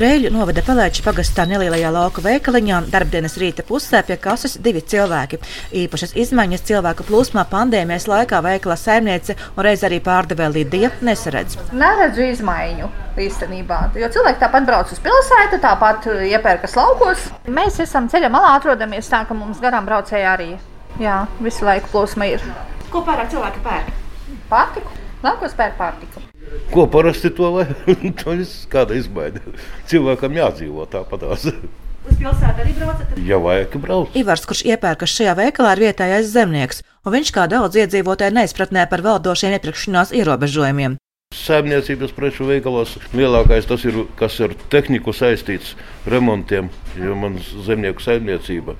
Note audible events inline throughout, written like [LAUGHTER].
Brēļu novada Pelēča pagastā nelielajā lauka veikaliņā darbdienas rīta pusē pie kases divi cilvēki. Īpašas izmaiņas cilvēku plūsmā pandēmijas laikā veikala saimniece un reiz arī pārdevēja Lidija nesaredz. Neredzu izmaiņu īstenībā, jo cilvēki tāpat brauc uz pilsētu, tāpat iepērkas laukos. Mēs esam ceļa malā, atrodamies tā, ka mums garām braucēji arī. Jā, visu laiku plūsma ir. Ko pārāk cilvēki pērk? Pārtiku. Laukos pērk pārtiku. Ko parasti to vai? [LAUGHS] to viss kāda izmaiņa. Cilvēkam jādzīvo tāpatās. Uz pilsētu arī braucat? Ja vajag, brauc. Ivars, kurš iepērkas šajā veikalā, ir vietējais zemnieks, un viņš kā daudz iedzīvotāju neizpratnē par valdošiem iepirkšanās ierobežojumiem. Saimniecības preču veikalos lielākais tas ir, kas ar tehniku saistīts, remontiem, jo man zemnieku saimniecība.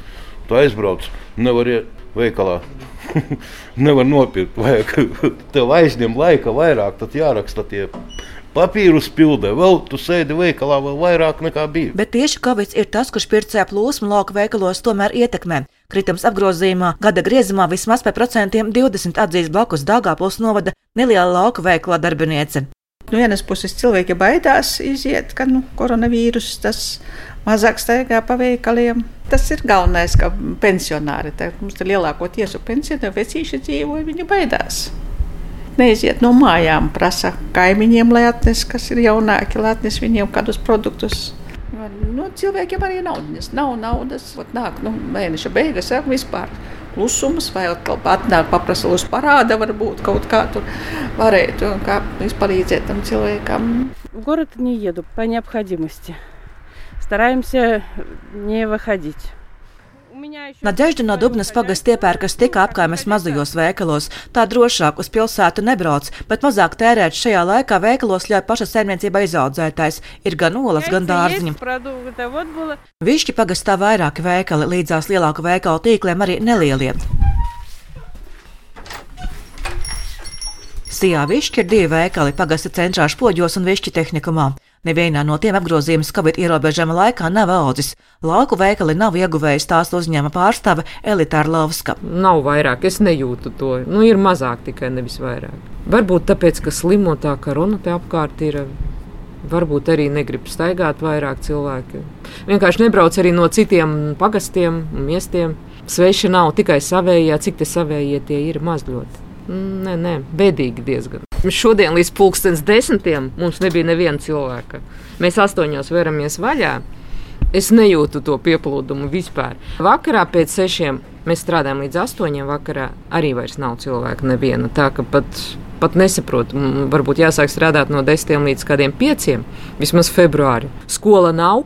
Tu aizbrauc, nevar iet veikalā. [LAUGHS] nevar nopirkt, vajag [LAUGHS] tev aizņem laika vairāk, tad jāraksta tie papīrus pildē. Vēl tu sēdi veikalā vēl vairāk nekā bija. Bet tieši Covid ir tas, kurš pircēja plūsmu lauka veikalos tomēr ietekmē. Kritums apgrozījumā gada griezumā vismaz par procentiem 20 atzīst blakus Dāngāpils novada neliela lauka veikala darbiniece. No vienas puses cilvēki baidās iziet, ka nu, koronavīrus tas mazāk staigā pa veikaliem. Tas ir galvenais, ka pensionāri, tā, mums ir lielākoties pensionāri, vecīši dzīvo, viņi baidās. Neiziet no mājām, prasa kaimiņiem, lai atnes, kas ir jaunāki, lai atnes viņiem kādus produktus. Nu, cilvēkiem arī naudas. Nav naudas. Ot, nāk, nu, mēneša beigas, jau vispār klusums, vai atkal atnāk, paprasa uz parāda, varbūt kaut kā tur varētu kā palīdzēt tam cilvēkam. В город не еду по необходимости. Стараемся не выходить. Nadežda no Dubnas pagasta iepērkas tikai apkaimes mazajos veikalos. Tā drošāk uz pilsētu nebrauc, bet mazāk tērēt šajā laikā veikalos ļauj paša saimniecība izaudzētājs. Ir gan olas, gan dārziņi. Višķi pagastā vairāki veikali, līdzās lielāku veikalu tīkliem arī nelielie. Sijā višķi ir divi veikali - pagasta centrā Špoģos un višķi tehnikumā. Nevienā no tiem apgrozījums Covid ierobežojuma laikā nav audzis. Lauku veikali nav ieguvējis tās uzņēma pārstāve Elitāra Lavska. Nav vairāk, es nejūtu to. Nu, ir mazāk tikai, nevis vairāk. Varbūt tāpēc, ka slimo tā korona te apkārt ir. Varbūt arī negrib staigāt vairāk cilvēki. Vienkārši nebrauc arī no citiem pagastiem un miestiem. Sveši nav tikai savējie, cik te savējie tie ir maz ļoti. Nē, nē, bēdīgi diezgan. Šodien līdz pulkstenes desmitiem mums nebija neviena cilvēka. Mēs astoņos veramies vaļā. Es nejūtu to pieplūdumu vispār. Vakarā pēc sešiem mēs strādājam līdz astoņiem vakarā. Arī vairs nav cilvēka neviena. Tā ka pat, pat nesaprotu. Varbūt jāsāk strādāt no desmitiem līdz kādiem pieciem, vismaz februārī. Skola nav,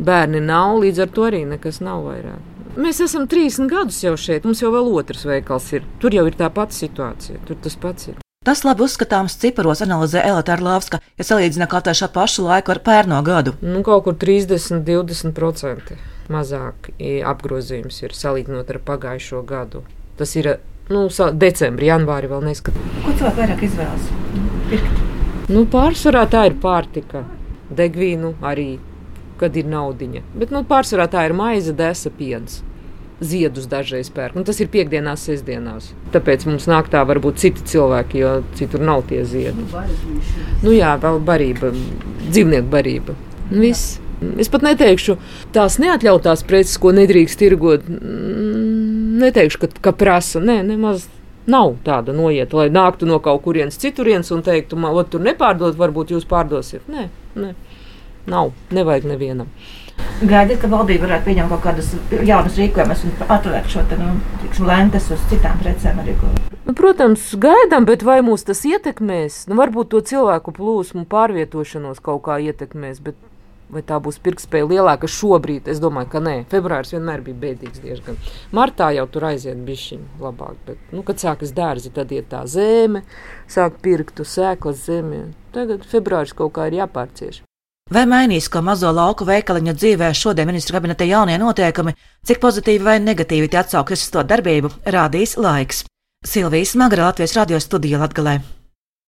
bērni nav, līdz ar to arī nekas nav vairāk. Mēs esam 30 gadus jau šeit, mums jau vēl otrs veikals ir. Tur jau ir tā pati situācija, tur tas pats ir. Tas labi uzskatāms ciparos analizē Elīte Lāvska, ja salīdzina katru šo pašu laiku ar pērno gadu. Nu, kaut kur 30, 20% mazāk apgrozījums ir salīdzinot ar pagājušo gadu. Tas ir nu, decembrī, janvārī vēl neskatās. Ko cilvēki vairāk izvēlas? Pirkt? Nu, pārsvarā tā ir pārtika, degvīnu arī, kad ir naudiņa. Bet nu, pārsvarā tā ir maize, desa, piens ziedus dažreiz pērk. Un tas ir piekdienās, sestdienās. Tāpēc mums nāk tā varbūt citi cilvēki, jo citur nav tie ziedi. Nu, jā, vēl barība, dzīvnieku barība. Viss. Es pat neteikšu, tās neatļautās preces, ko nedrīkst tirgot. Neteikšu, ka, ka prasa. Nē, nemaz nav tāda noieta, lai nāktu no kaut kurienes citurienes un teiktu, man tur nepārdot, varbūt jūs pārdosiet. Nē, nē. nav, nevajag nevienam. Gaidiet, ka valdība varētu pieņemt kaut kādus jaunus rīkojumus un atvērt šo te, nu, tiksim, lentes uz citām precēm. Arī, nu, protams, gaidām, bet vai mūs tas ietekmēs? Nu, varbūt to cilvēku plūsmu pārvietošanos kaut kā ietekmēs. Bet... Vai tā būs pirktspēja lielāka šobrīd? Es domāju, ka nē. Februāris vienmēr bija bēdīgs. Diezgan. Martā jau tur aiziet bišķiņi labāk. Bet, nu, kad sākas dārzi, tad iet tā zeme, sāk pirkt sēklas zemi. Tagad februāris kaut kā ir jāpārcieš. Vai mainīs, ko mazo lauku veikaliņu dzīvē šodien ministra kabineta jaunie noteikumi, cik pozitīvi vai negatīvi tie atsauksies uz to darbību, rādīs laiks. Silvijas Magra Latvijas radio studija Latgalē.